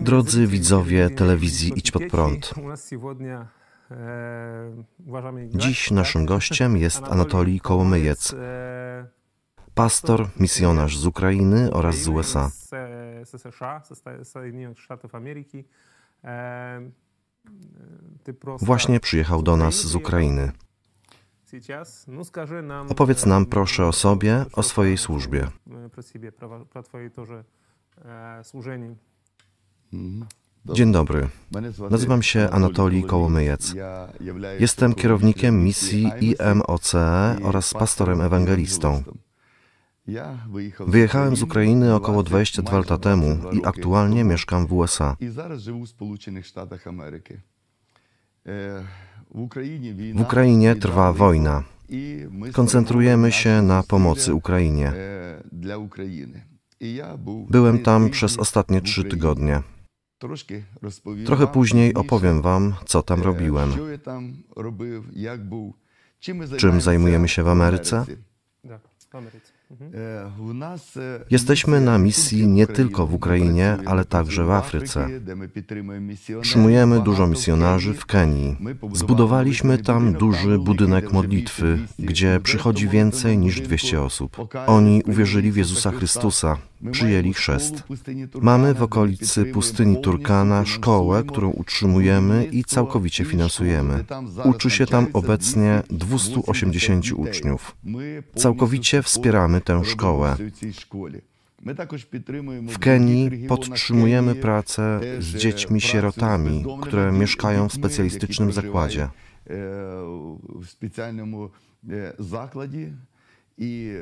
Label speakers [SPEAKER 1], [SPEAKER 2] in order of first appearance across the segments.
[SPEAKER 1] Drodzy widzowie telewizji Idź Pod Prąd. Dziś naszym gościem jest Anatolij Kołomyjec, pastor, misjonarz z Ukrainy oraz z USA. Właśnie przyjechał do nas z Ukrainy. Opowiedz nam proszę o sobie, o swojej służbie. Dzień dobry. Nazywam się Anatolij Kołomyjec. Jestem kierownikiem misji IMOCE oraz pastorem ewangelistą. Wyjechałem z Ukrainy około 22 lata temu i aktualnie mieszkam w USA. W Ukrainie trwa wojna. Koncentrujemy się na pomocy Ukrainie. Byłem tam przez ostatnie trzy tygodnie. Trochę później opowiem Wam, co tam robiłem. Czym zajmujemy się w Ameryce? Jesteśmy na misji nie tylko w Ukrainie, ale także w Afryce. Przyjmujemy dużo misjonarzy w Kenii. Zbudowaliśmy tam duży budynek modlitwy, gdzie przychodzi więcej niż 200 osób. Oni uwierzyli w Jezusa Chrystusa, przyjęli chrzest. Mamy w okolicy pustyni Turkana szkołę, którą utrzymujemy i całkowicie finansujemy. Uczy się tam obecnie 280 uczniów. Całkowicie wspieramy tę szkołę. W Kenii podtrzymujemy pracę z dziećmi sierotami, które mieszkają w specjalistycznym zakładzie.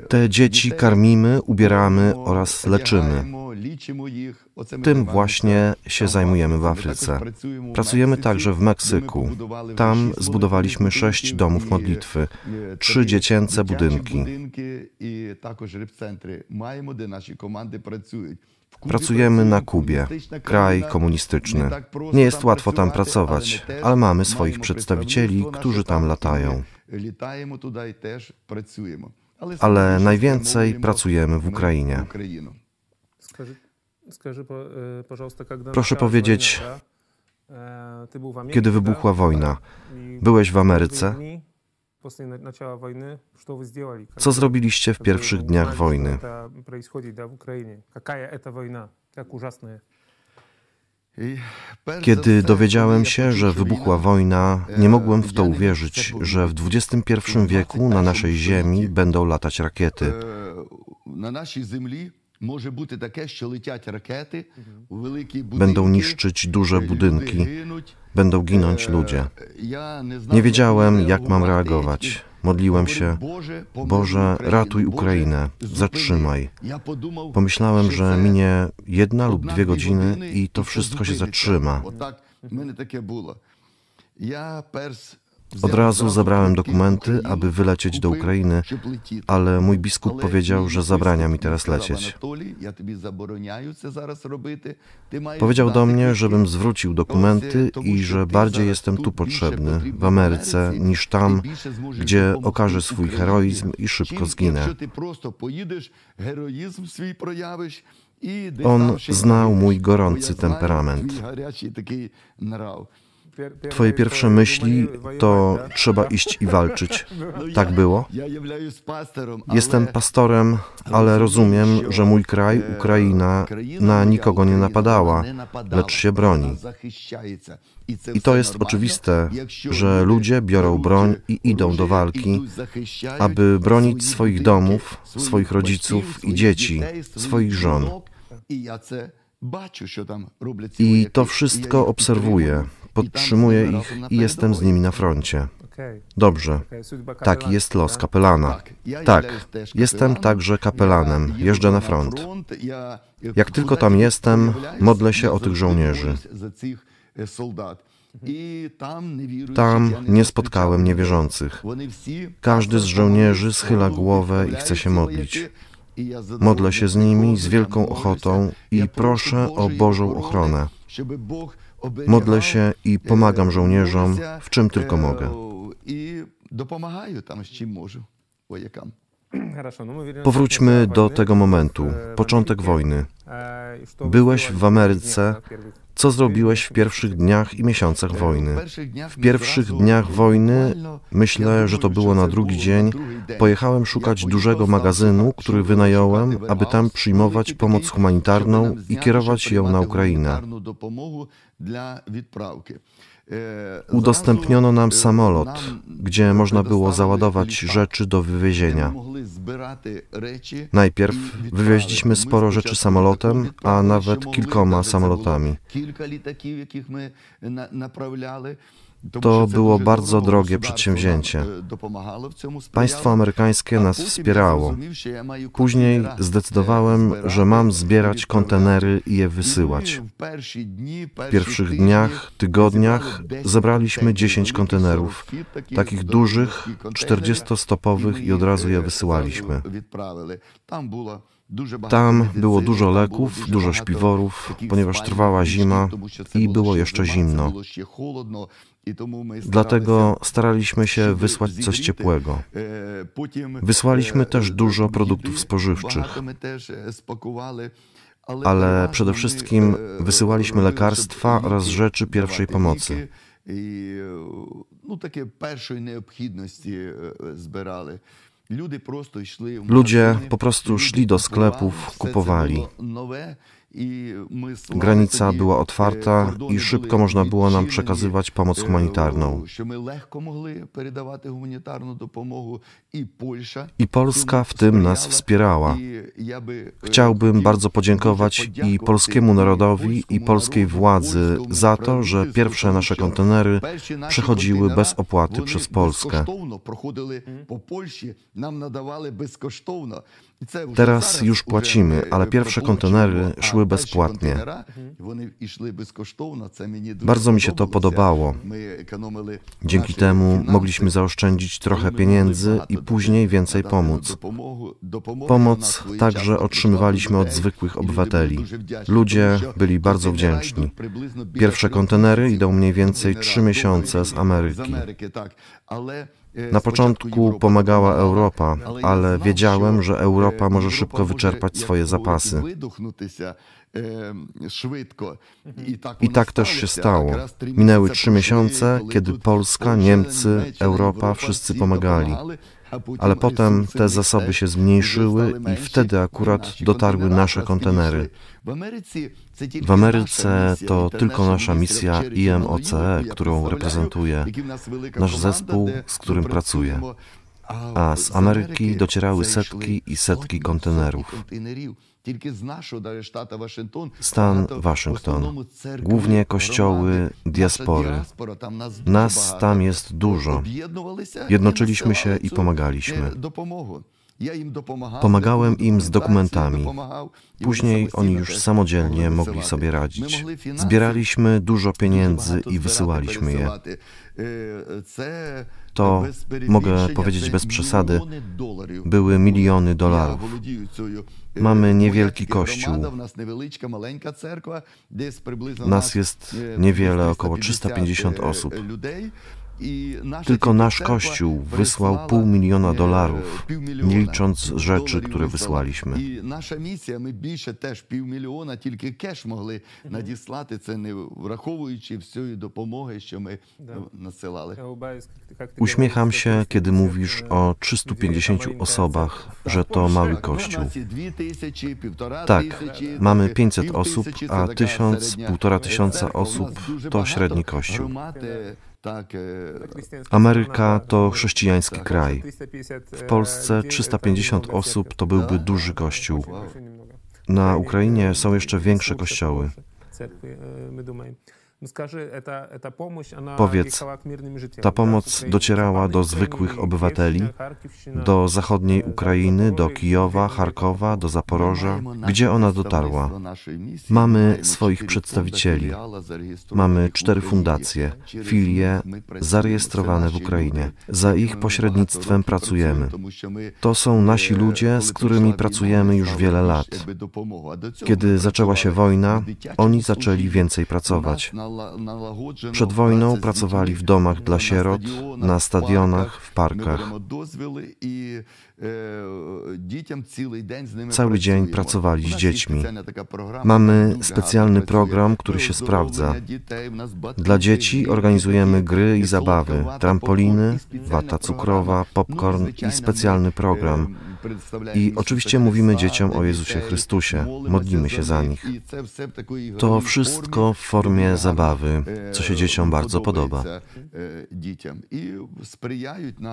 [SPEAKER 1] Te dzieci karmimy, ubieramy oraz leczymy. Tym właśnie się zajmujemy w Afryce. Pracujemy także w Meksyku. Tam zbudowaliśmy sześć domów modlitwy, trzy dziecięce budynki. Pracujemy na Kubie, kraj komunistyczny. Nie jest łatwo tam pracować, ale mamy swoich przedstawicieli, którzy tam latają. Ale najwięcej pracujemy w Ukrainie. Proszę powiedzieć, kiedy wybuchła wojna, byłeś w Ameryce? Co zrobiliście w pierwszych dniach wojny? Kiedy dowiedziałem się, że wybuchła wojna, nie mogłem w to uwierzyć, że w XXI wieku na naszej Ziemi będą latać rakiety.
[SPEAKER 2] Rakiety,
[SPEAKER 1] Będą niszczyć duże budynki, będą ginąć ludzie. Nie wiedziałem, jak mam reagować. Modliłem się, Boże, ratuj Ukrainę, zatrzymaj. Pomyślałem, że minie jedna lub dwie godziny i to wszystko się zatrzyma. Od razu zabrałem dokumenty, aby wylecieć do Ukrainy, ale mój biskup powiedział, że zabrania mi teraz lecieć. Powiedział do mnie, żebym zwrócił dokumenty i że bardziej jestem tu potrzebny, w Ameryce, niż tam, gdzie okażę swój heroizm i szybko zginę. On znał mój gorący temperament. Twoje pierwsze myśli to trzeba iść i walczyć. Tak było? Jestem pastorem, ale rozumiem, że mój kraj, Ukraina, na nikogo nie napadała, lecz się broni. I to jest oczywiste, że ludzie biorą broń i idą do walki, aby bronić swoich domów, swoich rodziców i dzieci, swoich żon. Wszystko obserwuję, podtrzymuję ich i jestem z nimi na froncie. Dobrze, taki jest los kapelana. Tak, jestem także kapelanem, jeżdżę na front. Jak tylko tam jestem, modlę się o tych żołnierzy. Tam nie spotkałem niewierzących. Każdy z żołnierzy schyla głowę i chce się modlić. Modlę się z nimi z wielką ochotą i proszę o Bożą ochronę. Modlę się i pomagam żołnierzom w czym tylko mogę. Powróćmy do tego momentu, początek wojny. Byłeś w Ameryce. Co zrobiłeś w pierwszych dniach i miesiącach wojny? W pierwszych dniach wojny, myślę, że to było na drugi dzień, pojechałem szukać dużego magazynu, który wynająłem, aby tam przyjmować pomoc humanitarną i kierować ją na Ukrainę. Udostępniono nam samolot, gdzie można było załadować rzeczy do wywiezienia. Najpierw wywieźliśmy sporo rzeczy samolotem, a nawet kilkoma samolotami. To było bardzo drogie przedsięwzięcie. Państwo amerykańskie nas wspierało. Później zdecydowałem, że mam zbierać kontenery i je wysyłać. W pierwszych dniach, tygodniach zebraliśmy 10 kontenerów, takich dużych, 40-stopowych i od razu je wysyłaliśmy. Tam było dużo leków, dużo śpiworów, ponieważ trwała zima i było jeszcze zimno. Dlatego staraliśmy się wysłać coś ciepłego. Wysłaliśmy też dużo produktów spożywczych, ale przede wszystkim wysyłaliśmy lekarstwa oraz rzeczy pierwszej pomocy. Ludzie po prostu szli do sklepów, kupowali. Granica była otwarta i szybko można było nam przekazywać pomoc humanitarną. I Polska w tym nas wspierała. Chciałbym bardzo podziękować i polskiemu narodowi, i polskiej władzy za to, że pierwsze nasze kontenery przechodziły bez opłaty przez Polskę. Teraz już płacimy, ale pierwsze kontenery szły bezpłatnie. Bardzo mi się to podobało. Dzięki temu mogliśmy zaoszczędzić trochę pieniędzy i później więcej pomóc. Pomoc także otrzymywaliśmy od zwykłych obywateli. Ludzie byli bardzo wdzięczni. Pierwsze kontenery idą mniej więcej trzy miesiące z Ameryki. Na początku pomagała Europa, ale wiedziałem, że Europa może szybko wyczerpać swoje zapasy. I tak też się stało. Minęły trzy miesiące, kiedy Polska, Niemcy, Europa wszyscy pomagali. Ale potem te zasoby się zmniejszyły i wtedy akurat dotarły nasze kontenery. W Ameryce to tylko nasza misja IMOCE, którą reprezentuję, nasz zespół, z którym pracuję. A z Ameryki docierały setki i setki kontenerów. Stan Waszyngton, głównie kościoły diaspory. Nas tam jest dużo. Jednoczyliśmy się i pomagaliśmy. Pomagałem im z dokumentami. Później oni już samodzielnie mogli sobie radzić. Zbieraliśmy dużo pieniędzy i wysyłaliśmy je. To, mogę powiedzieć bez przesady, były miliony dolarów. Mamy niewielki kościół. Nas jest niewiele, około 350 osób. Tylko nasz Kościół wysłał pół miliona dolarów, nie licząc rzeczy, które wysłaliśmy.
[SPEAKER 2] I nasza misja, my більше теж півмільйона, тільки кеш могли надіслати, це не враховуючи всієї допомоги, що ми насилали.
[SPEAKER 1] Uśmiecham się, kiedy mówisz o 350 osobach, że to mały kościół. Tak, mamy 500 osób, a 1000, półtora tysiąca osób to średni kościół. Ameryka to chrześcijański kraj. W Polsce 350 osób to byłby duży kościół. Na Ukrainie są jeszcze większe kościoły. Powiedz, ta pomoc docierała do zwykłych obywateli, do zachodniej Ukrainy, do Kijowa, Charkowa, do Zaporoża. Gdzie ona dotarła? Mamy swoich przedstawicieli. Mamy cztery fundacje, filie zarejestrowane w Ukrainie. Za ich pośrednictwem pracujemy. To są nasi ludzie, z którymi pracujemy już wiele lat. Kiedy zaczęła się wojna, oni zaczęli więcej pracować. Przed wojną pracowali w domach dla sierot, na stadionach, w parkach.
[SPEAKER 2] Cały dzień pracowali z dziećmi.
[SPEAKER 1] Mamy specjalny program, który się sprawdza. Dla dzieci organizujemy gry i zabawy, trampoliny, wata cukrowa, popcorn i specjalny program. I oczywiście mówimy dzieciom o Jezusie Chrystusie, modlimy się za nich. To wszystko w formie zabawy, co się dzieciom bardzo podoba.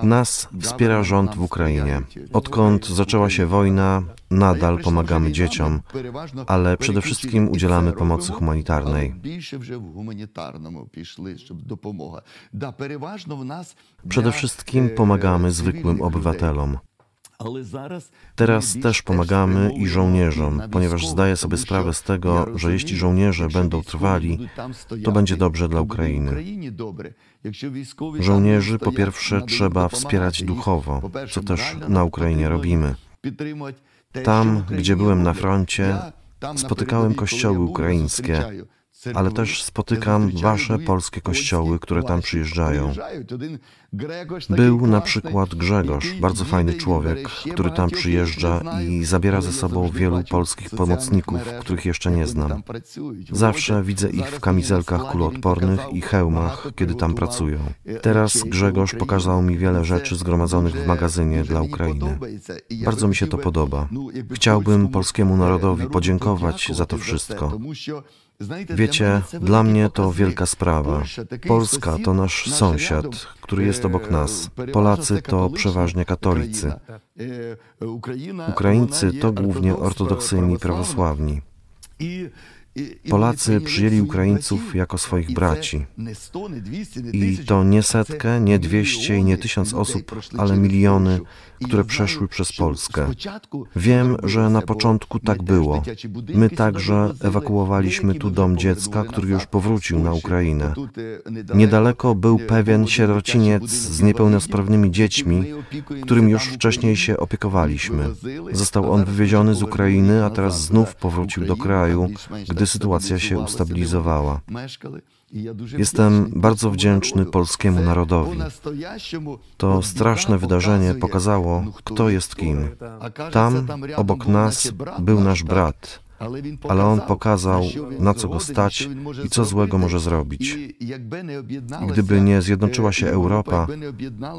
[SPEAKER 1] Nas wspiera rząd w Ukrainie. Odkąd zaczęła się wojna, nadal pomagamy dzieciom, ale przede wszystkim udzielamy pomocy humanitarnej. Przede wszystkim pomagamy zwykłym obywatelom. Teraz też pomagamy i żołnierzom, ponieważ zdaję sobie sprawę z tego, że jeśli żołnierze będą trwali, to będzie dobrze dla Ukrainy. Żołnierzy po pierwsze trzeba wspierać duchowo, co też na Ukrainie robimy. Tam, gdzie byłem na froncie, spotykałem kościoły ukraińskie, ale też spotykam wasze polskie kościoły, które tam przyjeżdżają. Był na przykład Grzegorz, bardzo fajny człowiek, który tam przyjeżdża i zabiera ze sobą wielu polskich pomocników, których jeszcze nie znam. Zawsze widzę ich w kamizelkach kuloodpornych i hełmach, kiedy tam pracują. Teraz Grzegorz pokazał mi wiele rzeczy zgromadzonych w magazynie dla Ukrainy. Bardzo mi się to podoba. Chciałbym polskiemu narodowi podziękować za to wszystko. Wiecie, dla mnie to wielka sprawa. Polska to nasz sąsiad, który jest obok nas. Polacy to przeważnie katolicy. Ukraińcy to głównie ortodoksyjni prawosławni. Polacy przyjęli Ukraińców jako swoich braci. I to nie setkę, nie dwieście i nie tysiąc osób, ale miliony, które przeszły przez Polskę. Wiem, że na początku tak było. My także ewakuowaliśmy tu dom dziecka, który już powrócił na Ukrainę. Niedaleko był pewien sierociniec z niepełnosprawnymi dziećmi, którym już wcześniej się opiekowaliśmy. Został on wywieziony z Ukrainy, a teraz znów powrócił do kraju, gdy sytuacja się ustabilizowała. Jestem bardzo wdzięczny polskiemu narodowi. To straszne wydarzenie pokazało, kto jest kim. Tam, obok nas, był nasz brat, ale on pokazał, na co go stać i co złego może zrobić. Gdyby nie zjednoczyła się Europa,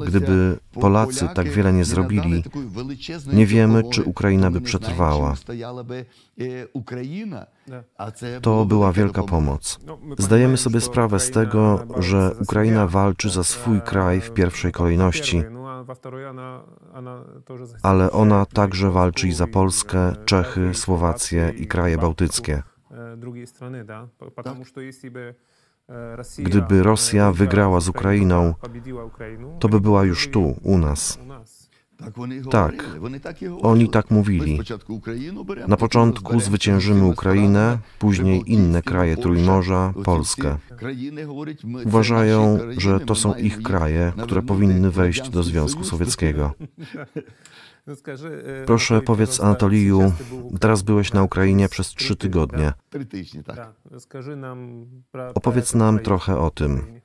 [SPEAKER 1] gdyby Polacy tak wiele nie zrobili, nie wiemy, czy Ukraina by przetrwała. To była wielka pomoc. Zdajemy sobie sprawę z tego, że Ukraina walczy za swój kraj w pierwszej kolejności, ale ona także walczy i za Polskę, Czechy, Słowację i kraje bałtyckie. Gdyby Rosja wygrała z Ukrainą, to by była już tu, u nas. Tak, oni tak mówili. Na początku zwyciężymy Ukrainę, później inne kraje Trójmorza, Polskę. Uważają, że to są ich kraje, które powinny wejść do Związku Sowieckiego. Proszę powiedz Anatoliju, teraz byłeś na Ukrainie przez trzy tygodnie. Opowiedz nam trochę o tym.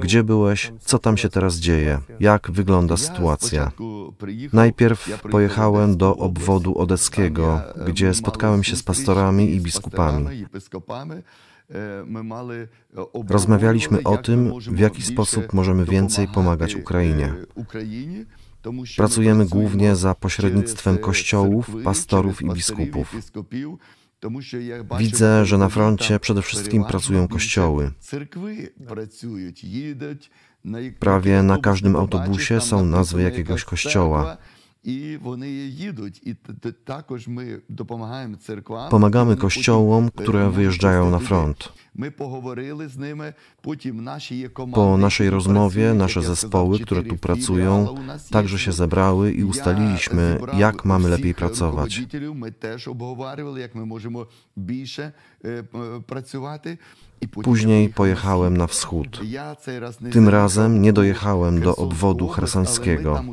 [SPEAKER 1] Gdzie byłeś? Co tam się teraz dzieje? Jak wygląda sytuacja? Najpierw pojechałem do obwodu odeskiego, gdzie spotkałem się z pastorami i biskupami. Rozmawialiśmy o tym, w jaki sposób możemy więcej pomagać Ukrainie. Pracujemy głównie za pośrednictwem kościołów, pastorów i biskupów. Widzę, że na froncie przede wszystkim pracują kościoły. Prawie na każdym autobusie są nazwy jakiegoś kościoła Pomagamy kościołom, które wyjeżdżają na front. Po naszej rozmowie nasze zespoły, które tu pracują, także się zebrały i ustaliliśmy, jak mamy lepiej pracować.
[SPEAKER 2] My też обговорювали, як ми можемо більше працювати.
[SPEAKER 1] Później pojechałem na wschód. Tym razem nie dojechałem do obwodu chersońskiego.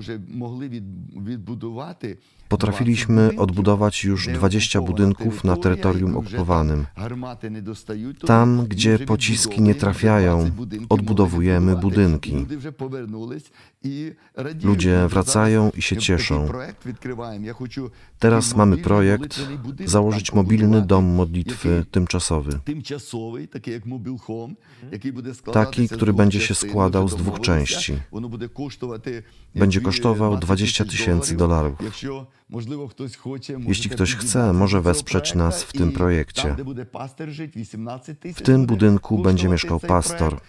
[SPEAKER 1] Potrafiliśmy odbudować już 20 budynków na terytorium okupowanym. Tam, gdzie pociski nie trafiają, odbudowujemy budynki. Ludzie wracają i się cieszą. Teraz mamy projekt założyć mobilny dom modlitwy tymczasowy. Taki, który będzie się składał z dwóch części. Będzie kosztował 20 tysięcy dolarów. Jeśli ktoś chce, może wesprzeć nas w tym projekcie. W tym budynku będzie mieszkał pastor.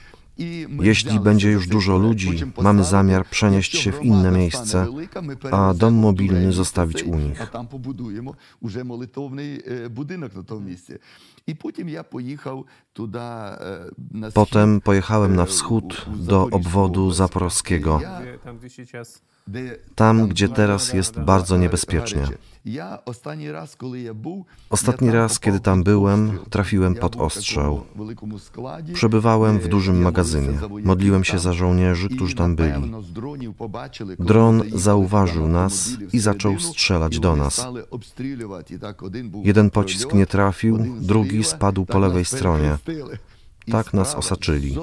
[SPEAKER 1] Jeśli będzie już dużo ludzi, mamy zamiar przenieść się w inne miejsce, a dom mobilny zostawić u nich.
[SPEAKER 2] Budynek na.
[SPEAKER 1] Potem pojechałem na wschód do obwodu zaporowskiego,
[SPEAKER 3] tam gdzie
[SPEAKER 1] teraz jest bardzo niebezpiecznie. Ostatni raz, kiedy tam byłem, trafiłem pod ostrzał. Przebywałem w dużym magazynie. Modliłem się za żołnierzy, którzy tam byli. Dron zauważył nas i zaczął strzelać do nas. Jeden pocisk nie trafił, drugi spadł po lewej stronie tak nas osaczyli.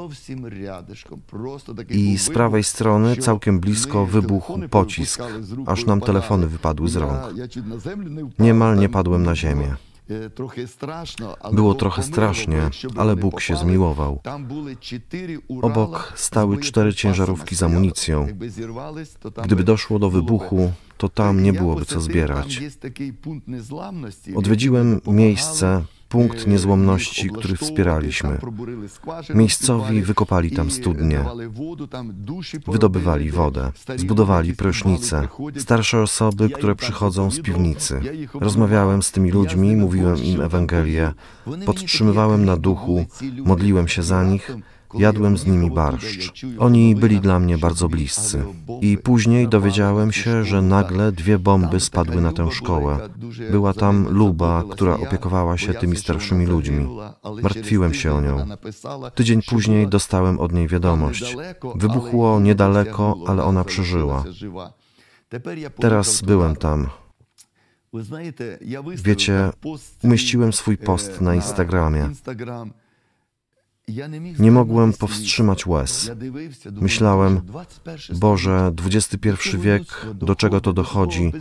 [SPEAKER 1] I z prawej strony, całkiem blisko, wybuchł pocisk, aż nam telefony wypadły z rąk. Niemal nie padłem na ziemię. Było trochę strasznie, ale Bóg się zmiłował. Obok stały cztery ciężarówki z amunicją. Gdyby doszło do wybuchu, to tam nie byłoby co zbierać. Odwiedziłem miejsce, punkt niezłomności, który wspieraliśmy. Miejscowi wykopali tam studnie, wydobywali wodę, zbudowali prysznice. Starsze osoby, które przychodzą z piwnicy. Rozmawiałem z tymi ludźmi, mówiłem im Ewangelię, podtrzymywałem na duchu, modliłem się za nich Jadłem z nimi barszcz. Oni byli dla mnie bardzo bliscy. I później dowiedziałem się, że nagle dwie bomby spadły na tę szkołę. Była tam Luba, która opiekowała się tymi starszymi ludźmi. Martwiłem się o nią. Tydzień później dostałem od niej wiadomość. Wybuchło niedaleko, ale ona przeżyła. Teraz byłem tam. Wiecie, umieściłem swój post na Instagramie.
[SPEAKER 2] Nie
[SPEAKER 1] mogłem powstrzymać łez. Myślałem, Boże, XXI wiek, do czego to dochodzi?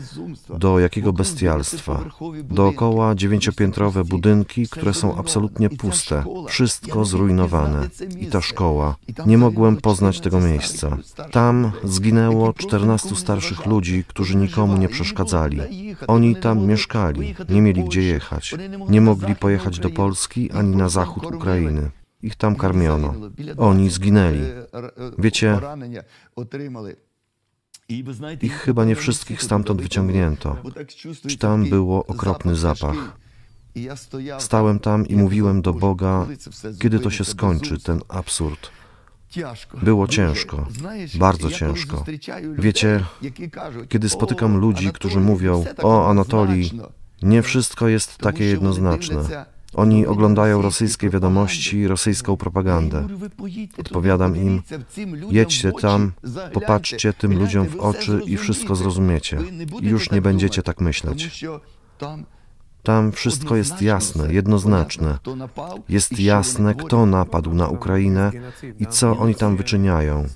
[SPEAKER 1] Do jakiego bestialstwa? Dookoła dziewięciopiętrowe budynki, które są absolutnie puste, wszystko zrujnowane. I ta szkoła. Nie mogłem poznać tego miejsca. Tam zginęło 14 starszych ludzi, którzy nikomu nie przeszkadzali. Oni tam mieszkali, nie mieli gdzie jechać. Nie mogli pojechać do Polski ani na zachód Ukrainy. Ich tam karmiono. Oni zginęli. Wiecie, Ich chyba nie wszystkich stamtąd wyciągnięto.
[SPEAKER 2] Czy tam było okropny zapach.
[SPEAKER 1] Stałem tam i mówiłem do Boga, kiedy to się skończy, ten absurd.
[SPEAKER 2] Było ciężko, bardzo ciężko. Wiecie, kiedy spotykam ludzi, którzy mówią, o Anatolii,
[SPEAKER 1] Nie wszystko jest takie jednoznaczne. Oni oglądają rosyjskie wiadomości, rosyjską propagandę.
[SPEAKER 2] Odpowiadam im, jedźcie tam,
[SPEAKER 1] Popatrzcie tym ludziom w oczy i wszystko zrozumiecie. I już nie będziecie tak myśleć. Tam wszystko jest jasne, jednoznaczne. Jest jasne, kto napadł na Ukrainę i co oni tam wyczyniają.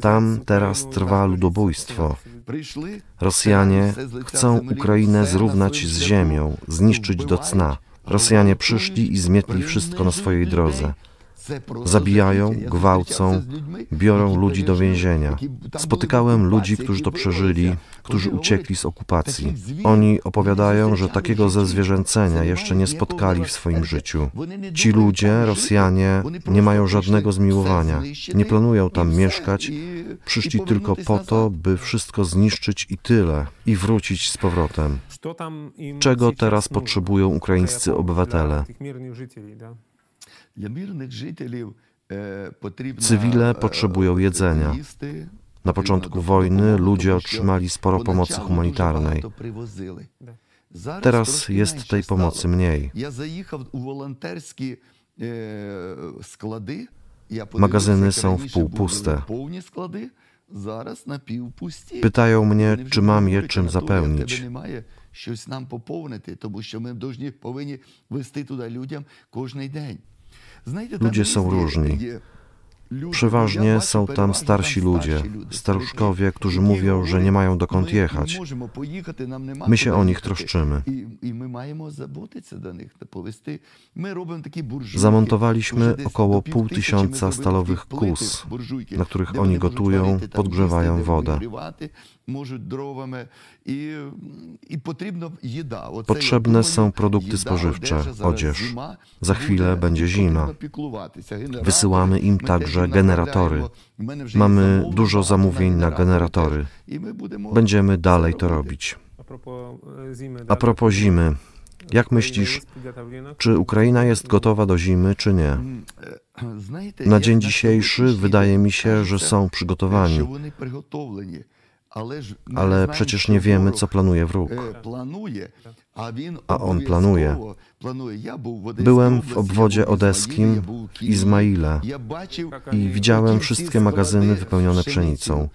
[SPEAKER 1] Tam teraz trwa ludobójstwo. Rosjanie chcą Ukrainę zrównać z ziemią, zniszczyć do cna. Rosjanie przyszli i zmietli wszystko na swojej drodze. Zabijają, gwałcą, biorą ludzi do więzienia. Spotykałem ludzi, którzy to przeżyli, którzy uciekli z okupacji. Oni opowiadają, że takiego zezwierzęcenia jeszcze nie spotkali w swoim życiu. Ci ludzie, Rosjanie, nie mają żadnego zmiłowania. Nie planują tam mieszkać. Przyszli tylko po to, by wszystko zniszczyć i tyle, i wrócić z powrotem. Czego teraz potrzebują ukraińscy obywatele?
[SPEAKER 2] Cywile potrzebują jedzenia.
[SPEAKER 1] Na początku wojny ludzie otrzymali sporo pomocy humanitarnej. Teraz jest tej pomocy mniej.
[SPEAKER 2] Magazyny są
[SPEAKER 1] wpół puste. Pytają mnie, czy mam je czym zapełnić
[SPEAKER 2] тебе немає щось нам поповнити, тому що ми повинні, повинні вести туди людям кожний день. Знаєте, там
[SPEAKER 1] Ludzie są
[SPEAKER 2] різні
[SPEAKER 1] różni.
[SPEAKER 2] є люди. Я
[SPEAKER 1] Przeważnie
[SPEAKER 2] бачу,
[SPEAKER 1] są tam
[SPEAKER 2] переважно
[SPEAKER 1] starsi ludzie,
[SPEAKER 2] старші
[SPEAKER 1] staruszkowie, którzy
[SPEAKER 2] які
[SPEAKER 1] mówią, że nie mają dokąd
[SPEAKER 2] «Ми не
[SPEAKER 1] jechać.
[SPEAKER 2] можемо поїхати, нам нема
[SPEAKER 1] My się
[SPEAKER 2] куди
[SPEAKER 1] o nich
[SPEAKER 2] їхати».
[SPEAKER 1] troszczymy.
[SPEAKER 2] І, і ми маємо заботитися до них, та повести. Ми робимо такі буржуйки.
[SPEAKER 1] Zamontowaliśmy
[SPEAKER 2] Вже десь
[SPEAKER 1] około
[SPEAKER 2] до
[SPEAKER 1] pół
[SPEAKER 2] півтисячі
[SPEAKER 1] tysiąca
[SPEAKER 2] ми зробили
[SPEAKER 1] stalowych
[SPEAKER 2] таких плиток,
[SPEAKER 1] kus,
[SPEAKER 2] буржуйки,
[SPEAKER 1] na których
[SPEAKER 2] де
[SPEAKER 1] oni
[SPEAKER 2] вони можуть
[SPEAKER 1] gotują,
[SPEAKER 2] варити, там
[SPEAKER 1] podgrzewają
[SPEAKER 2] їсти, де
[SPEAKER 1] wodę.
[SPEAKER 2] обігрівати можуть дровами. І, і потрібна їда. Оце,
[SPEAKER 1] Potrzebne
[SPEAKER 2] я
[SPEAKER 1] są
[SPEAKER 2] думаю,
[SPEAKER 1] produkty
[SPEAKER 2] їда,
[SPEAKER 1] spożywcze,
[SPEAKER 2] одежа, зараз
[SPEAKER 1] odzież.
[SPEAKER 2] зима,
[SPEAKER 1] Za chwilę
[SPEAKER 2] буде,
[SPEAKER 1] będzie
[SPEAKER 2] і
[SPEAKER 1] zima.
[SPEAKER 2] потрібно піклуватися. Генератори.
[SPEAKER 1] Wysyłamy im
[SPEAKER 2] Ми теж
[SPEAKER 1] także
[SPEAKER 2] їм
[SPEAKER 1] generatory.
[SPEAKER 2] направляємо. У мене вже є
[SPEAKER 1] Mamy
[SPEAKER 2] замовлення
[SPEAKER 1] dużo
[SPEAKER 2] багато
[SPEAKER 1] zamówień na
[SPEAKER 2] генераторів
[SPEAKER 1] generatory.
[SPEAKER 2] теж. І ми будемо
[SPEAKER 1] Będziemy dalej to
[SPEAKER 2] це робити.
[SPEAKER 1] robić.
[SPEAKER 3] A propos e, zimy.
[SPEAKER 1] A propos zimy, jak myślisz, czy Ukraina jest gotowa do zimy, czy nie?
[SPEAKER 2] М, е, Знаєте,
[SPEAKER 1] Na
[SPEAKER 2] як
[SPEAKER 1] dzień
[SPEAKER 2] на
[SPEAKER 1] dzisiejszy
[SPEAKER 2] сьогоднішній
[SPEAKER 1] wydaje
[SPEAKER 2] день
[SPEAKER 1] mi się, że
[SPEAKER 2] кажеться,
[SPEAKER 1] są
[SPEAKER 2] що
[SPEAKER 1] przygotowani, Ale przecież nie wiemy, co planuje wróg. A on
[SPEAKER 2] planuje.
[SPEAKER 1] Byłem w obwodzie odeskim w Izmaile i widziałem wszystkie magazyny wypełnione pszenicą.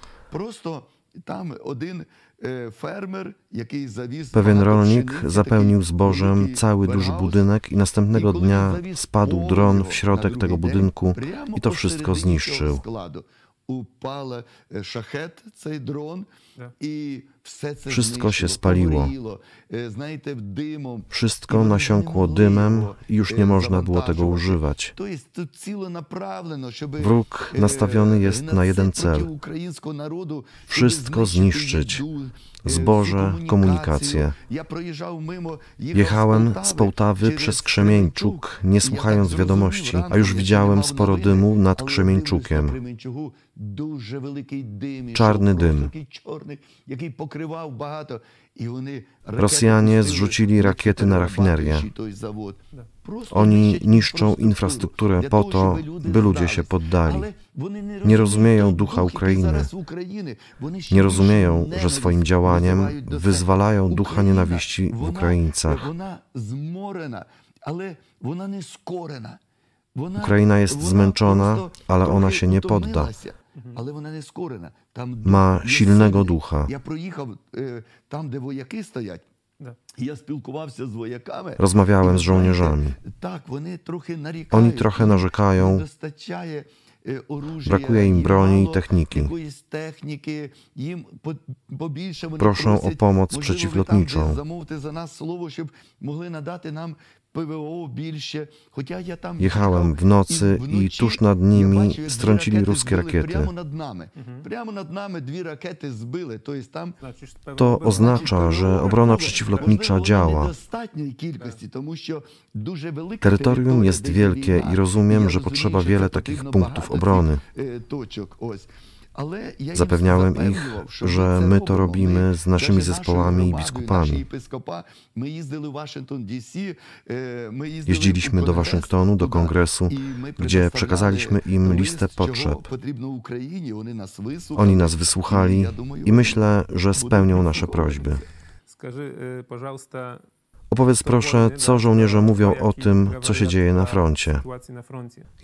[SPEAKER 1] Pewien rolnik zapełnił zbożem cały duży budynek i następnego dnia spadł dron w środek tego budynku i to wszystko zniszczył.
[SPEAKER 2] упала е, шахет, цей дрон,
[SPEAKER 3] yeah.
[SPEAKER 2] і
[SPEAKER 1] Wszystko się spaliło. Wszystko nasiąkło dymem i już nie można było tego używać. Wróg nastawiony jest na jeden cel: wszystko zniszczyć. Zboże, komunikację. Jechałem z Połtawy przez Krzemieńczuk, nie słuchając wiadomości, a już widziałem sporo dymu nad Krzemieńczukiem. Czarny dym. Rosjanie zrzucili rakiety na rafinerię.
[SPEAKER 2] Tak.
[SPEAKER 1] Oni niszczą infrastrukturę po to, by ludzie się poddali. Nie rozumieją ducha Ukrainy. Nie rozumieją, że swoim działaniem wyzwalają ducha nienawiści w Ukraińcach. Ukraina jest zmęczona, ale ona się nie podda. Ma silnego ducha.
[SPEAKER 2] Tak.
[SPEAKER 1] Rozmawiałem z żołnierzami. Oni trochę narzekają. Brakuje im broni i techniki. Proszą o pomoc przeciwlotniczą. Jechałem w nocy i tuż nad nimi strącili ruskie rakiety. To oznacza, że obrona przeciwlotnicza działa. Terytorium jest wielkie i rozumiem, że potrzeba wiele takich punktów obrony.
[SPEAKER 2] цих, е, точок. Ось. Але я їм
[SPEAKER 1] Zapewniałem ich,
[SPEAKER 2] запевнював, що
[SPEAKER 1] że
[SPEAKER 2] ми це
[SPEAKER 1] my to
[SPEAKER 2] робимо.
[SPEAKER 1] robimy
[SPEAKER 2] Ми,
[SPEAKER 1] z naszymi
[SPEAKER 2] навіть
[SPEAKER 1] zespołami i
[SPEAKER 2] нашою
[SPEAKER 1] biskupami.
[SPEAKER 2] громадою, наші єпископа, Ми їздили в Вашингтон, Дісі, е, ми їздили
[SPEAKER 1] Jeździliśmy
[SPEAKER 2] у
[SPEAKER 1] do
[SPEAKER 2] Конгрес
[SPEAKER 1] Waszyngtonu, do
[SPEAKER 2] туди,
[SPEAKER 1] kongresu,
[SPEAKER 2] і ми
[SPEAKER 1] gdzie
[SPEAKER 2] предоставляли
[SPEAKER 1] przekazaliśmy im
[SPEAKER 2] list,
[SPEAKER 1] listę
[SPEAKER 2] чого
[SPEAKER 1] potrzeb.
[SPEAKER 2] потрібно Україні. Вони нас вислухали.
[SPEAKER 1] Oni nas
[SPEAKER 2] І
[SPEAKER 1] wysłuchali
[SPEAKER 2] я думаю,
[SPEAKER 1] i myślę, że
[SPEAKER 2] будуть
[SPEAKER 1] spełnią nasze
[SPEAKER 2] вислуховуватися.
[SPEAKER 1] prośby.
[SPEAKER 3] Скажи, е, пожалуйста,
[SPEAKER 1] Opowiedz proszę, co żołnierze mówią o tym, co się dzieje na froncie.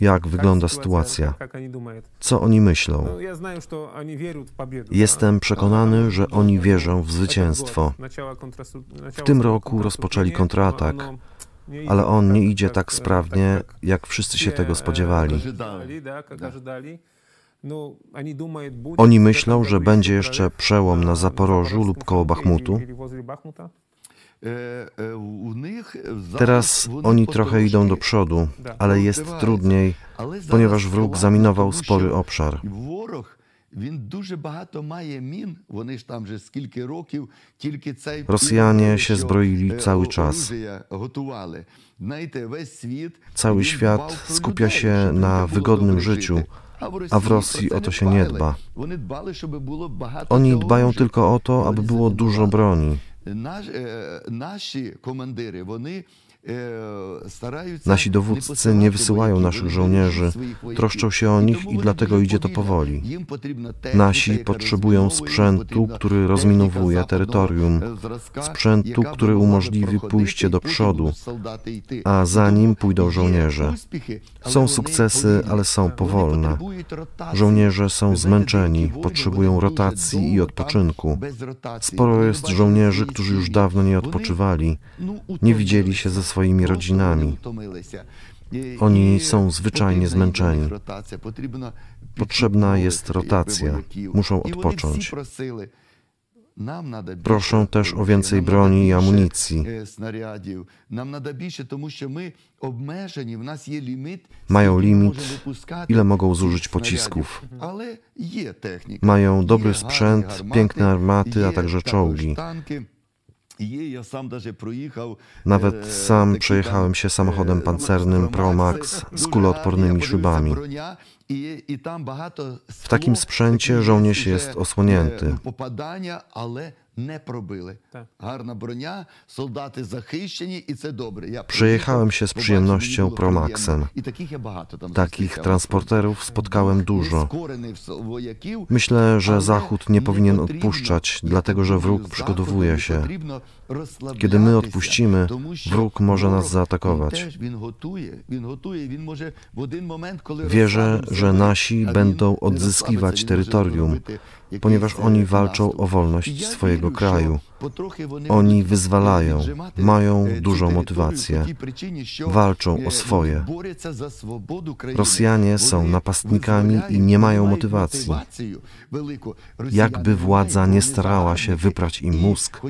[SPEAKER 1] Jak wygląda sytuacja? Co oni myślą? Jestem przekonany, że oni wierzą w zwycięstwo. W tym roku rozpoczęli kontratak, ale on nie idzie tak sprawnie, jak wszyscy się tego spodziewali. Oni myślą, że będzie jeszcze przełom na Zaporożu lub koło Bachmutu. Teraz oni trochę idą do przodu, ale jest trudniej, ponieważ wróg zaminował spory obszar. Rosjanie się zbroili cały czas. Cały świat skupia się na wygodnym życiu, a w Rosji o to się nie dba. Oni dbają tylko o to, aby było dużo broni.
[SPEAKER 2] Наш, е, е, наші командири вони
[SPEAKER 1] Nasi dowódcy nie wysyłają naszych żołnierzy, troszczą się o nich i dlatego idzie to powoli. Nasi potrzebują sprzętu, który rozminowuje terytorium, sprzętu, który umożliwi pójście do przodu, a za nim pójdą żołnierze. Są sukcesy, ale są powolne. Żołnierze są zmęczeni, potrzebują rotacji i odpoczynku. Sporo jest żołnierzy, którzy już dawno nie odpoczywali, nie widzieli się ze swoimi swoimi rodzinami. Oni są zwyczajnie zmęczeni. Potrzebna jest rotacja, muszą odpocząć. Proszą też o więcej broni i amunicji. Mają limit, ile mogą zużyć pocisków. Mają dobry sprzęt, piękne armaty, a także czołgi. Nawet sam przejechałem się samochodem pancernym Pro Max
[SPEAKER 2] z
[SPEAKER 1] kuloodpornymi szybami. W takim sprzęcie żołnierz jest osłonięty
[SPEAKER 2] е, Попадання, але не пробили.
[SPEAKER 3] Так.
[SPEAKER 2] Гарна броня, солдати захищені, і це добре. Я
[SPEAKER 1] Przejechałem
[SPEAKER 2] приїхав,
[SPEAKER 1] się z
[SPEAKER 2] побачив,
[SPEAKER 1] przyjemnością
[SPEAKER 2] мені було
[SPEAKER 1] Promaxem.
[SPEAKER 2] приємно. І таких я багато там
[SPEAKER 1] Takich
[SPEAKER 2] зустрічав.
[SPEAKER 1] transporterów spotkałem dużo.
[SPEAKER 2] Нескорених вояків,
[SPEAKER 1] Myślę, że
[SPEAKER 2] ale
[SPEAKER 1] Zachód nie
[SPEAKER 2] nie
[SPEAKER 1] powinien
[SPEAKER 2] potrzebno,
[SPEAKER 1] odpuszczać,
[SPEAKER 2] jak
[SPEAKER 1] dlatego że
[SPEAKER 2] mówił
[SPEAKER 1] wróg
[SPEAKER 2] Zachód,
[SPEAKER 1] przygotowuje
[SPEAKER 2] nie
[SPEAKER 1] się.
[SPEAKER 2] potrzebno
[SPEAKER 1] Kiedy my
[SPEAKER 2] розслаблятися,
[SPEAKER 1] odpuścimy,
[SPEAKER 2] тому що
[SPEAKER 1] wróg może nas
[SPEAKER 2] ворог,
[SPEAKER 1] zaatakować.
[SPEAKER 2] Він теж він готує, він готує, він може в один момент, коли
[SPEAKER 1] Wierzę,
[SPEAKER 2] розслабимося,
[SPEAKER 1] że
[SPEAKER 2] ми-
[SPEAKER 1] nasi
[SPEAKER 2] а він
[SPEAKER 1] będą
[SPEAKER 2] не
[SPEAKER 1] odzyskiwać
[SPEAKER 2] розслабиться, він може
[SPEAKER 1] terytorium,
[SPEAKER 2] зробити якийсь,
[SPEAKER 1] ponieważ
[SPEAKER 2] е,
[SPEAKER 1] oni walczą
[SPEAKER 2] наступ.
[SPEAKER 1] o
[SPEAKER 2] І
[SPEAKER 1] wolność
[SPEAKER 2] я
[SPEAKER 1] swojego kraju. Oni wyzwalają, mają dużą motywację, walczą o swoje. Rosjanie są napastnikami i nie mają motywacji. Jakby władza nie starała się wyprać im mózg,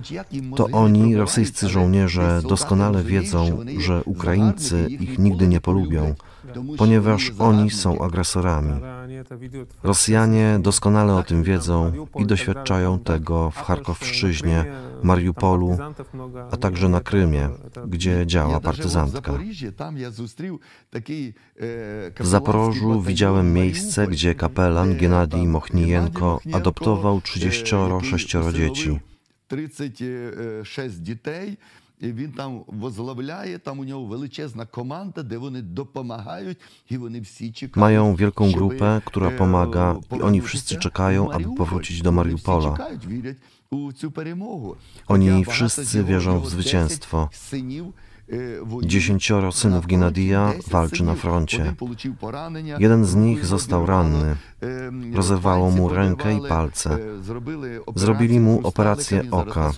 [SPEAKER 1] to oni, rosyjscy żołnierze, doskonale wiedzą, że Ukraińcy ich nigdy nie polubią, ponieważ oni są agresorami. Rosjanie doskonale o tym wiedzą i doświadczają tego w Charkowszczyźnie Mariupolu, a także na Krymie, gdzie działa partyzantka. W Zaporożu widziałem miejsce, gdzie kapelan
[SPEAKER 2] Gennady
[SPEAKER 1] Mochnijenko adoptował 36 dzieci.
[SPEAKER 2] 36 dzieci І він там возглавляє, там у нього величезна команда, де вони допомагають, і вони всі чекають.
[SPEAKER 1] Mają wielką
[SPEAKER 2] щоб,
[SPEAKER 1] grupę, która
[SPEAKER 2] е,
[SPEAKER 1] pomaga i oni
[SPEAKER 2] повернутися
[SPEAKER 1] wszyscy
[SPEAKER 2] в
[SPEAKER 1] czekają, aby
[SPEAKER 2] Маріуполь.
[SPEAKER 1] powrócić do
[SPEAKER 2] Вони всі
[SPEAKER 1] Mariupola.
[SPEAKER 2] чекають, вірять у цю перемогу.
[SPEAKER 1] Oni
[SPEAKER 2] Хоча багато
[SPEAKER 1] wszyscy
[SPEAKER 2] з його-
[SPEAKER 1] wierzą w
[SPEAKER 2] його 10
[SPEAKER 1] zwycięstwo. Dziesięcioro synów Gennadija walczy na froncie. Jeden z nich został ranny. Rozerwało mu rękę i palce. Zrobili mu operację oka.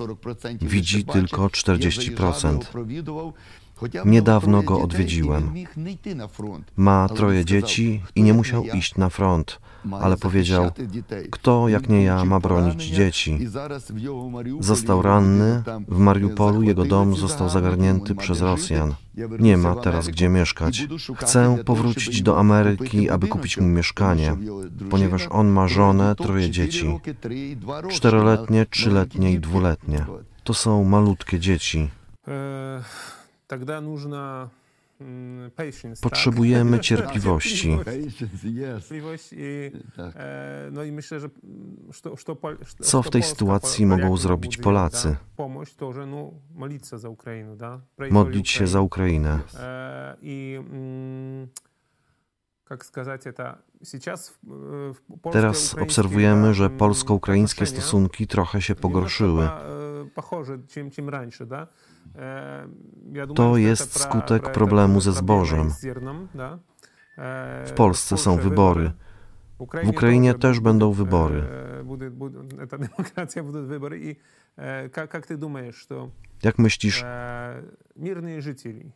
[SPEAKER 1] Widzi tylko 40%. Niedawno go odwiedziłem. Ma troje dzieci i nie musiał iść na front, ale powiedział, kto jak nie ja ma bronić dzieci. Został ranny, w Mariupolu jego dom został zagarnięty przez Rosjan. Nie ma teraz gdzie mieszkać. Chcę powrócić do Ameryki, aby kupić mu mieszkanie, ponieważ on ma żonę, troje dzieci. Czteroletnie, trzyletnie i dwuletnie. To są malutkie dzieci. Potrzebujemy cierpliwości. Co w tej sytuacji mogą zrobić Polacy? Modlić się za Ukrainę. Teraz obserwujemy, że polsko-ukraińskie stosunki trochę się pogorszyły
[SPEAKER 3] немножко, э, Похоже, чем, чем раньше, да? Э, я думаю,
[SPEAKER 1] To
[SPEAKER 3] что
[SPEAKER 1] jest
[SPEAKER 3] это про-
[SPEAKER 1] skutek
[SPEAKER 3] про- это
[SPEAKER 1] problemu ze
[SPEAKER 3] проблема
[SPEAKER 1] zbożem.
[SPEAKER 3] i z ziernem, да? E,
[SPEAKER 1] W Polsce są
[SPEAKER 3] Polsce
[SPEAKER 1] wybory. W Ukrainie też będą wybory.
[SPEAKER 3] e, Будет, будет, это демократия, будут выборы. И э, как, как ты думаешь, что
[SPEAKER 1] Jak myślisz,
[SPEAKER 3] э, мирные жители,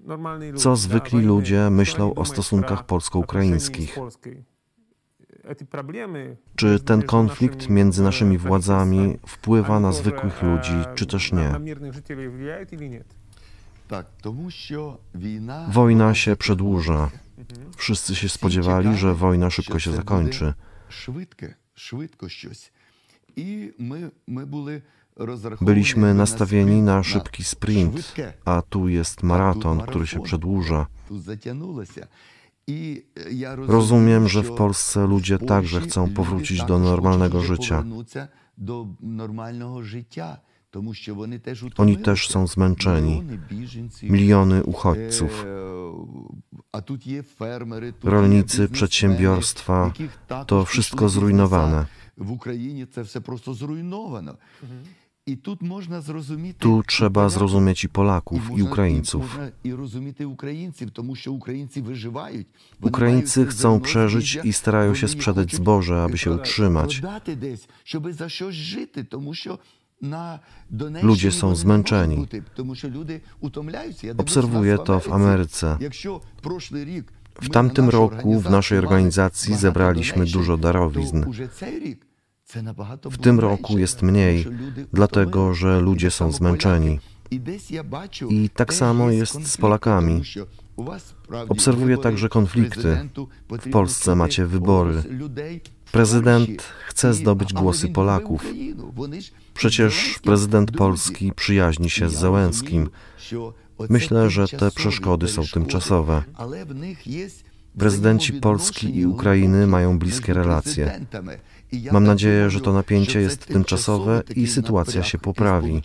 [SPEAKER 3] нормальные люди,
[SPEAKER 1] co
[SPEAKER 3] да,
[SPEAKER 1] zwykli
[SPEAKER 3] wojny,
[SPEAKER 1] ludzie
[SPEAKER 3] что
[SPEAKER 1] myślą
[SPEAKER 3] они
[SPEAKER 1] o
[SPEAKER 3] думают
[SPEAKER 1] stosunkach
[SPEAKER 3] про
[SPEAKER 1] polsko-ukraińskich? Czy ten konflikt między naszymi władzami wpływa na zwykłych ludzi, czy też nie? Wojna się przedłuża. Wszyscy się spodziewali, że wojna szybko się zakończy. Byliśmy nastawieni na szybki sprint, a tu jest maraton, który się przedłuża. Rozumiem, że w Polsce ludzie także chcą powrócić do normalnego życia. Oni też są zmęczeni. Miliony uchodźców. Rolnicy, przedsiębiorstwa to wszystko zrujnowane.
[SPEAKER 2] W Ukrainie to wszystko zrujnowane. Mhm.
[SPEAKER 1] Tu trzeba zrozumieć i Polaków, i Ukraińców. Ukraińcy chcą przeżyć i starają się sprzedać zboże, aby się utrzymać. Ludzie są zmęczeni. Obserwuję to w Ameryce. W tamtym roku w naszej organizacji zebraliśmy dużo darowizn. W tym roku jest mniej, dlatego że ludzie są zmęczeni. I tak samo jest z Polakami. Obserwuję także konflikty. W Polsce macie wybory. Prezydent chce zdobyć głosy Polaków. Przecież prezydent Polski przyjaźni się z
[SPEAKER 2] Zełenskim.
[SPEAKER 1] Myślę, że te przeszkody są tymczasowe. Prezydenci Polski i Ukrainy mają bliskie relacje. Mam nadzieję, że to napięcie jest tymczasowe i sytuacja się poprawi.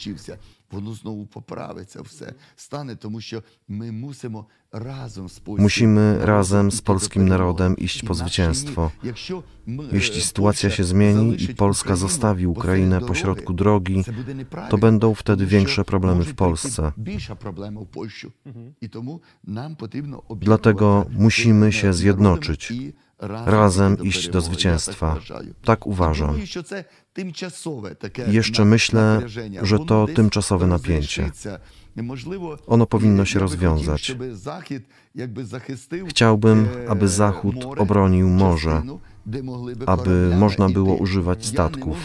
[SPEAKER 1] Musimy razem z polskim narodem iść po zwycięstwo. Jeśli sytuacja się zmieni i Polska zostawi Ukrainę pośrodku drogi, to będą wtedy większe problemy w Polsce.
[SPEAKER 2] Mhm.
[SPEAKER 1] Dlatego musimy się zjednoczyć razem iść do zwycięstwa. Tak uważam. Jeszcze myślę, że to tymczasowe napięcie. Ono powinno się rozwiązać. Chciałbym, aby Zachód obronił morze, aby można było używać statków.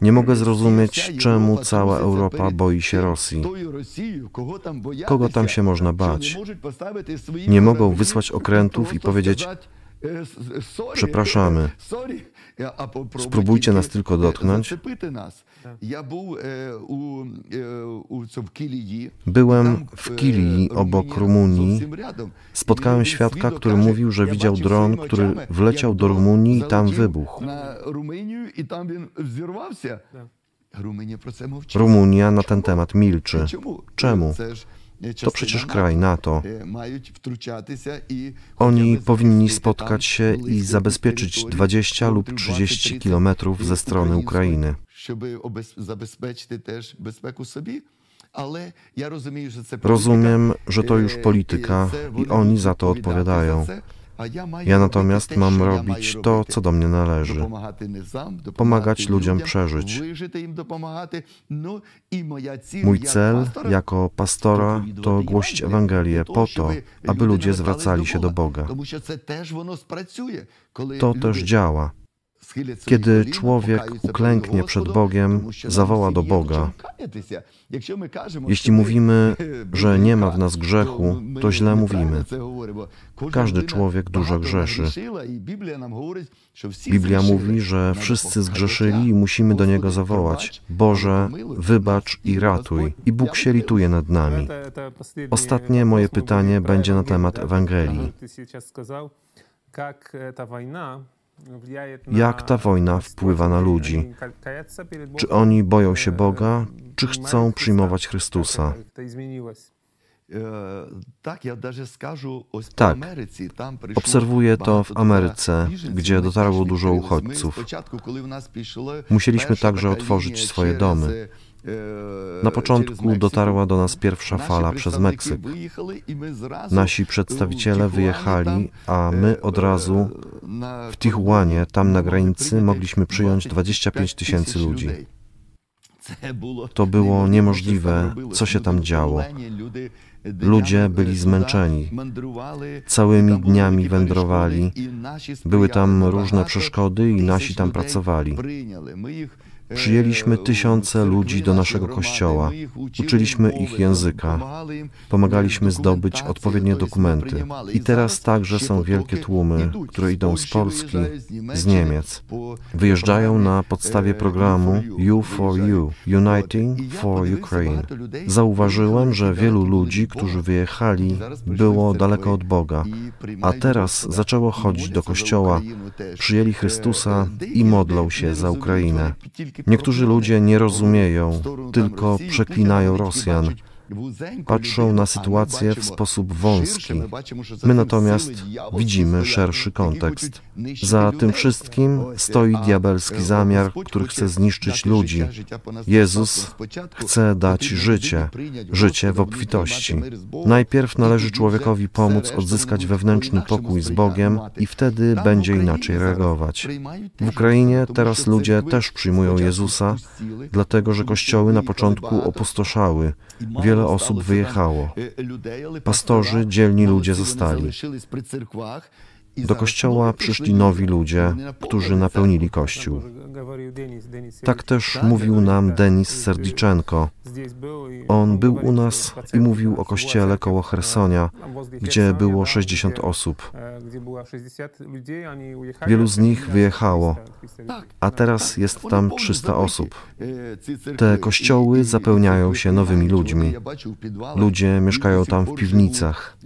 [SPEAKER 1] Nie mogę zrozumieć, czemu cała Europa boi się Rosji. Kogo tam się można bać? Nie mogą wysłać okrętów i powiedzieć: Przepraszamy. Spróbujcie nas tylko dotknąć. Byłem w Kilii obok Rumunii. Spotkałem świadka, który mówił, że widział dron, który wleciał do Rumunii i tam wybuchł.
[SPEAKER 2] Tak.
[SPEAKER 1] Rumunia na ten temat milczy. Czemu? To przecież kraj NATO. Oni powinni spotkać się i zabezpieczyć 20 lub 30 kilometrów ze strony Ukrainy. Rozumiem, że to już polityka i oni za to odpowiadają. Ja natomiast mam robić to, co do mnie należy. Pomagać ludziom przeżyć. Mój cel jako pastora to głosić Ewangelię po to, aby ludzie zwracali się do Boga. To też działa. Kiedy człowiek uklęknie przed Bogiem, zawoła do Boga. Jeśli mówimy, że nie ma w nas grzechu, to źle mówimy. Każdy człowiek dużo grzeszy. Biblia mówi, że wszyscy zgrzeszyli i musimy do Niego zawołać: Boże, wybacz i ratuj. I Bóg się lituje nad nami. Ostatnie moje pytanie będzie na temat Ewangelii.
[SPEAKER 3] Jak ta wojna
[SPEAKER 1] jak ta wojna wpływa na ludzi. Czy oni boją się Boga, czy chcą przyjmować Chrystusa?
[SPEAKER 2] Tak, tak.
[SPEAKER 1] obserwuję to w Ameryce, gdzie dotarło dużo uchodźców. Musieliśmy także otworzyć swoje domy. Na początku dotarła do nas pierwsza fala przez Meksyk. Nasi przedstawiciele wyjechali, a my od razu w Tijuanie, tam na granicy, mogliśmy przyjąć 25 tysięcy ludzi. To było
[SPEAKER 2] niemożliwe,
[SPEAKER 1] co się tam działo.
[SPEAKER 2] Ludzie
[SPEAKER 1] byli zmęczeni, całymi dniami wędrowali, były tam różne przeszkody i nasi tam pracowali.
[SPEAKER 2] Przyjęliśmy tysiące ludzi do naszego kościoła. Uczyliśmy ich języka.
[SPEAKER 1] Pomagaliśmy zdobyć odpowiednie dokumenty. I teraz także są wielkie tłumy, które idą z Polski, z Niemiec. Wyjeżdżają na podstawie programu U4U, Uniting for Ukraine. Zauważyłem, że wielu ludzi, którzy wyjechali, było daleko od Boga, a teraz zaczęło chodzić do kościoła, przyjęli Chrystusa i modlą się za Ukrainę. Niektórzy ludzie nie rozumieją, tylko przeklinają Rosjan. Patrzą na sytuację w sposób wąski. My natomiast widzimy szerszy kontekst. Za tym wszystkim stoi diabelski zamiar, który chce zniszczyć ludzi. Jezus chce dać życie, życie w obfitości. Najpierw należy człowiekowi pomóc odzyskać wewnętrzny pokój z Bogiem i wtedy będzie inaczej reagować. W Ukrainie teraz ludzie też przyjmują Jezusa, dlatego że kościoły na początku opustoszały. Wiele osób wyjechało. Pastorzy, dzielni ludzie zostali. Do kościoła przyszli nowi ludzie, którzy napełnili kościół. Tak też mówił nam Denis Serdiczenko. On był u nas i mówił o kościele koło Hersonia, gdzie było 60 osób. Wielu z nich wyjechało, a teraz jest tam 300 osób. Te kościoły zapełniają się nowymi ludźmi. Ludzie mieszkają tam w piwnicach.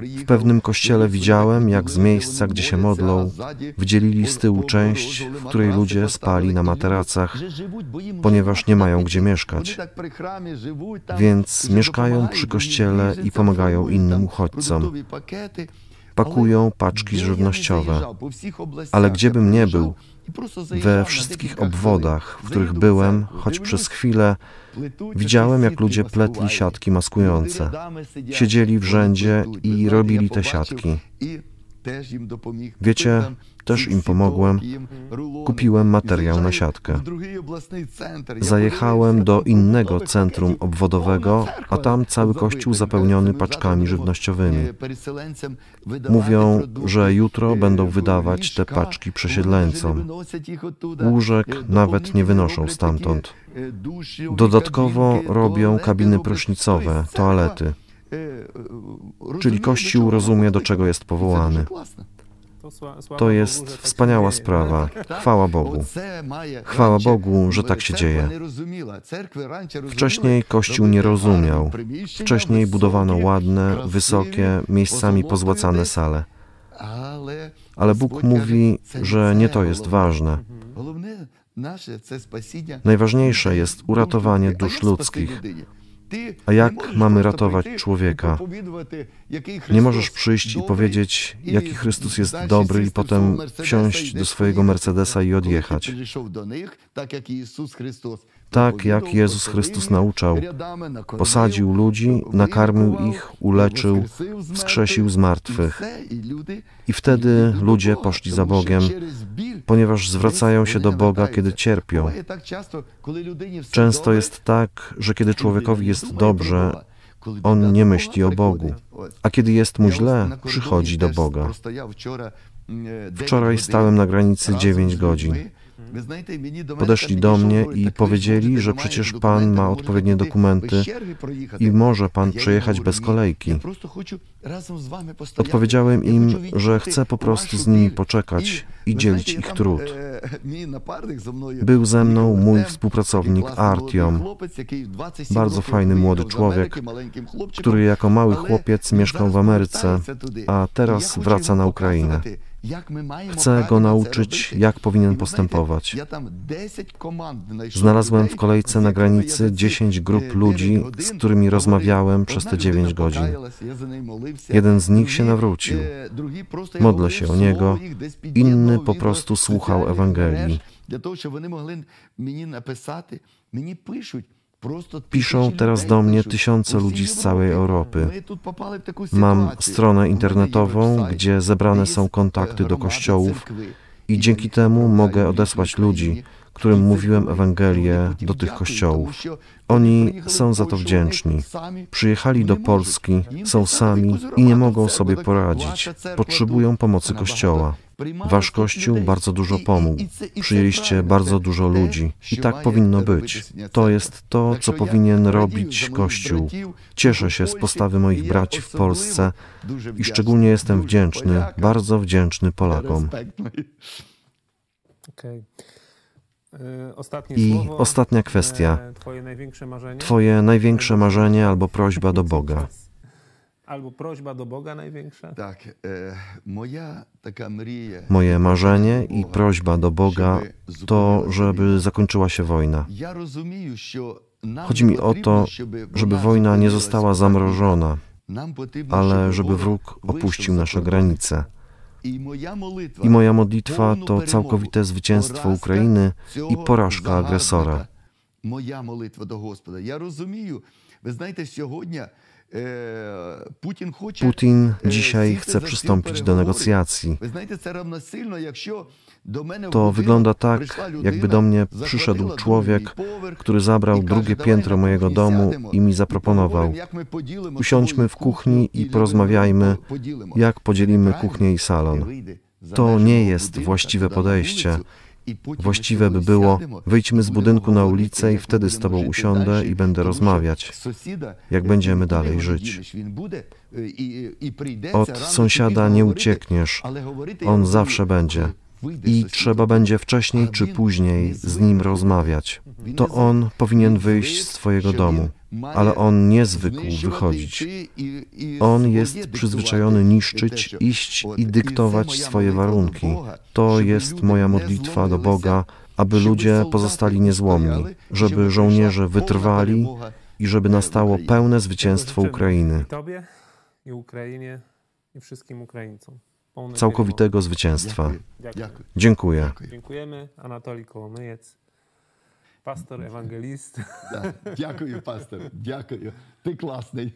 [SPEAKER 1] W pewnym kościele widziałem, jak z miejsca, gdzie się modlą, wydzielili z tyłu część, w której ludzie spali na materacach, ponieważ nie mają gdzie mieszkać. Więc mieszkają przy kościele i pomagają innym uchodźcom. Pakują paczki żywnościowe. Ale gdziebym nie był, we wszystkich obwodach, w których byłem, choć przez chwilę, widziałem, jak ludzie pletli siatki maskujące. Siedzieli w rzędzie i robili te siatki. Wiecie, też im pomogłem. Kupiłem materiał na siatkę. Zajechałem do innego centrum obwodowego, a tam cały kościół zapełniony paczkami żywnościowymi. Mówią, że jutro będą wydawać te paczki przesiedleńcom. Łóżek nawet nie wynoszą stamtąd. Dodatkowo robią kabiny prysznicowe, toalety. Czyli Kościół rozumie, do czego jest powołany. To jest wspaniała sprawa. Chwała Bogu. Chwała Bogu, że tak się dzieje. Wcześniej Kościół nie rozumiał. Wcześniej budowano ładne, wysokie, miejscami pozłacane sale. Ale Bóg mówi, że nie to jest ważne. Najważniejsze jest uratowanie dusz ludzkich. A jak mamy ratować człowieka? Nie możesz przyjść i powiedzieć, jaki Chrystus jest dobry, i potem wsiąść do swojego Mercedesa i odjechać. Tak jak Jezus Chrystus nauczał. Posadził ludzi, nakarmił ich, uleczył, wskrzesił z martwych. I wtedy ludzie poszli za Bogiem, ponieważ zwracają się do Boga, kiedy cierpią. Często jest tak, że kiedy człowiekowi jest dobrze, on nie myśli o Bogu, a kiedy jest mu źle, przychodzi do Boga. Wczoraj stałem na granicy 9 godzin. Podeszli do mnie i powiedzieli, że przecież Pan ma odpowiednie dokumenty i może Pan przejechać bez kolejki. Odpowiedziałem im, że chcę po prostu z nimi poczekać i dzielić ich trud. Był ze mną mój współpracownik Artiom, bardzo fajny młody człowiek, który jako mały chłopiec mieszkał w Ameryce, a teraz wraca na Ukrainę. Chcę go nauczyć, jak powinien postępować. Znalazłem w kolejce na granicy 10 grup ludzi, z którymi rozmawiałem przez te 9 godzin. Jeden z nich się nawrócił. Modlę się o niego, inny po prostu słuchał Ewangelii. Piszą teraz do mnie tysiące ludzi z całej Europy. Mam stronę internetową, gdzie zebrane są kontakty do kościołów i dzięki temu mogę odesłać ludzi, którym mówiłem Ewangelię do tych kościołów. Oni są za to wdzięczni. Przyjechali do Polski, są sami i nie mogą sobie poradzić. Potrzebują pomocy Kościoła. Wasz Kościół bardzo dużo pomógł. Przyjęliście bardzo dużo ludzi. I tak powinno być. To jest to, co powinien robić Kościół. Cieszę się z postawy moich braci w Polsce i szczególnie jestem wdzięczny, bardzo wdzięczny Polakom.
[SPEAKER 3] Okay.
[SPEAKER 1] I ostatnia kwestia. Twoje największe marzenie albo prośba do Boga.
[SPEAKER 3] albo prośba do Boga największa?
[SPEAKER 2] Так, е, моя така мрія.
[SPEAKER 1] Moje marzenie i prośba do Boga to, żeby zakończyła się wojna.
[SPEAKER 2] Я розумію, що нам
[SPEAKER 1] Chodzi mi o
[SPEAKER 2] потрібно,
[SPEAKER 1] to,
[SPEAKER 2] щоб
[SPEAKER 1] żeby
[SPEAKER 2] вона
[SPEAKER 1] wojna nie
[SPEAKER 2] зупинилась.
[SPEAKER 1] została zamrożona,
[SPEAKER 2] Нам потрібно,
[SPEAKER 1] ale
[SPEAKER 2] щоб
[SPEAKER 1] żeby
[SPEAKER 2] ворог
[SPEAKER 1] wróg
[SPEAKER 2] вийшов
[SPEAKER 1] opuścił
[SPEAKER 2] за
[SPEAKER 1] nasze
[SPEAKER 2] кордон.
[SPEAKER 1] granice.
[SPEAKER 2] І моя молитва,
[SPEAKER 1] I moja modlitwa
[SPEAKER 2] повну
[SPEAKER 1] to
[SPEAKER 2] перемогу,
[SPEAKER 1] całkowite zwycięstwo
[SPEAKER 2] поразка
[SPEAKER 1] Ukrainy
[SPEAKER 2] цього
[SPEAKER 1] i porażka
[SPEAKER 2] загарбника.
[SPEAKER 1] agresora.
[SPEAKER 2] Моя молитва до Господа. Я розумію. Ви знаєте, сьогодні е, Путін хоче
[SPEAKER 1] Putin dzisiaj chce przystąpić do negocjacji. To wygląda tak, jakby do mnie przyszedł człowiek, który zabrał drugie piętro mojego domu i mi zaproponował: Usiądźmy w kuchni i porozmawiajmy, jak podzielimy kuchnię i salon. To nie jest właściwe podejście. Właściwe by było, wyjdźmy z budynku na ulicę i wtedy z tobą usiądę i będę rozmawiać, jak będziemy dalej żyć. Od sąsiada nie uciekniesz, on zawsze będzie i trzeba będzie wcześniej czy później z nim rozmawiać. To on powinien wyjść z Twojego domu, ale on nie zwykł wychodzić. On jest przyzwyczajony niszczyć, iść i dyktować swoje warunki. To jest moja modlitwa do Boga, aby ludzie pozostali niezłomni, żeby żołnierze wytrwali i żeby nastało pełne zwycięstwo Ukrainy.
[SPEAKER 3] Tobie i Ukrainie i wszystkim Ukraińcom Pełnej
[SPEAKER 1] całkowitego zwycięstwa.
[SPEAKER 2] Дякую.
[SPEAKER 3] перемоги. Дякую.
[SPEAKER 1] Dziękuję.
[SPEAKER 2] Дякую.
[SPEAKER 3] Dziękujemy. Anatolij Kołomyjec, pastor, ewangelist.
[SPEAKER 2] Да. Дякую, пастор. Дякую. Ти класний.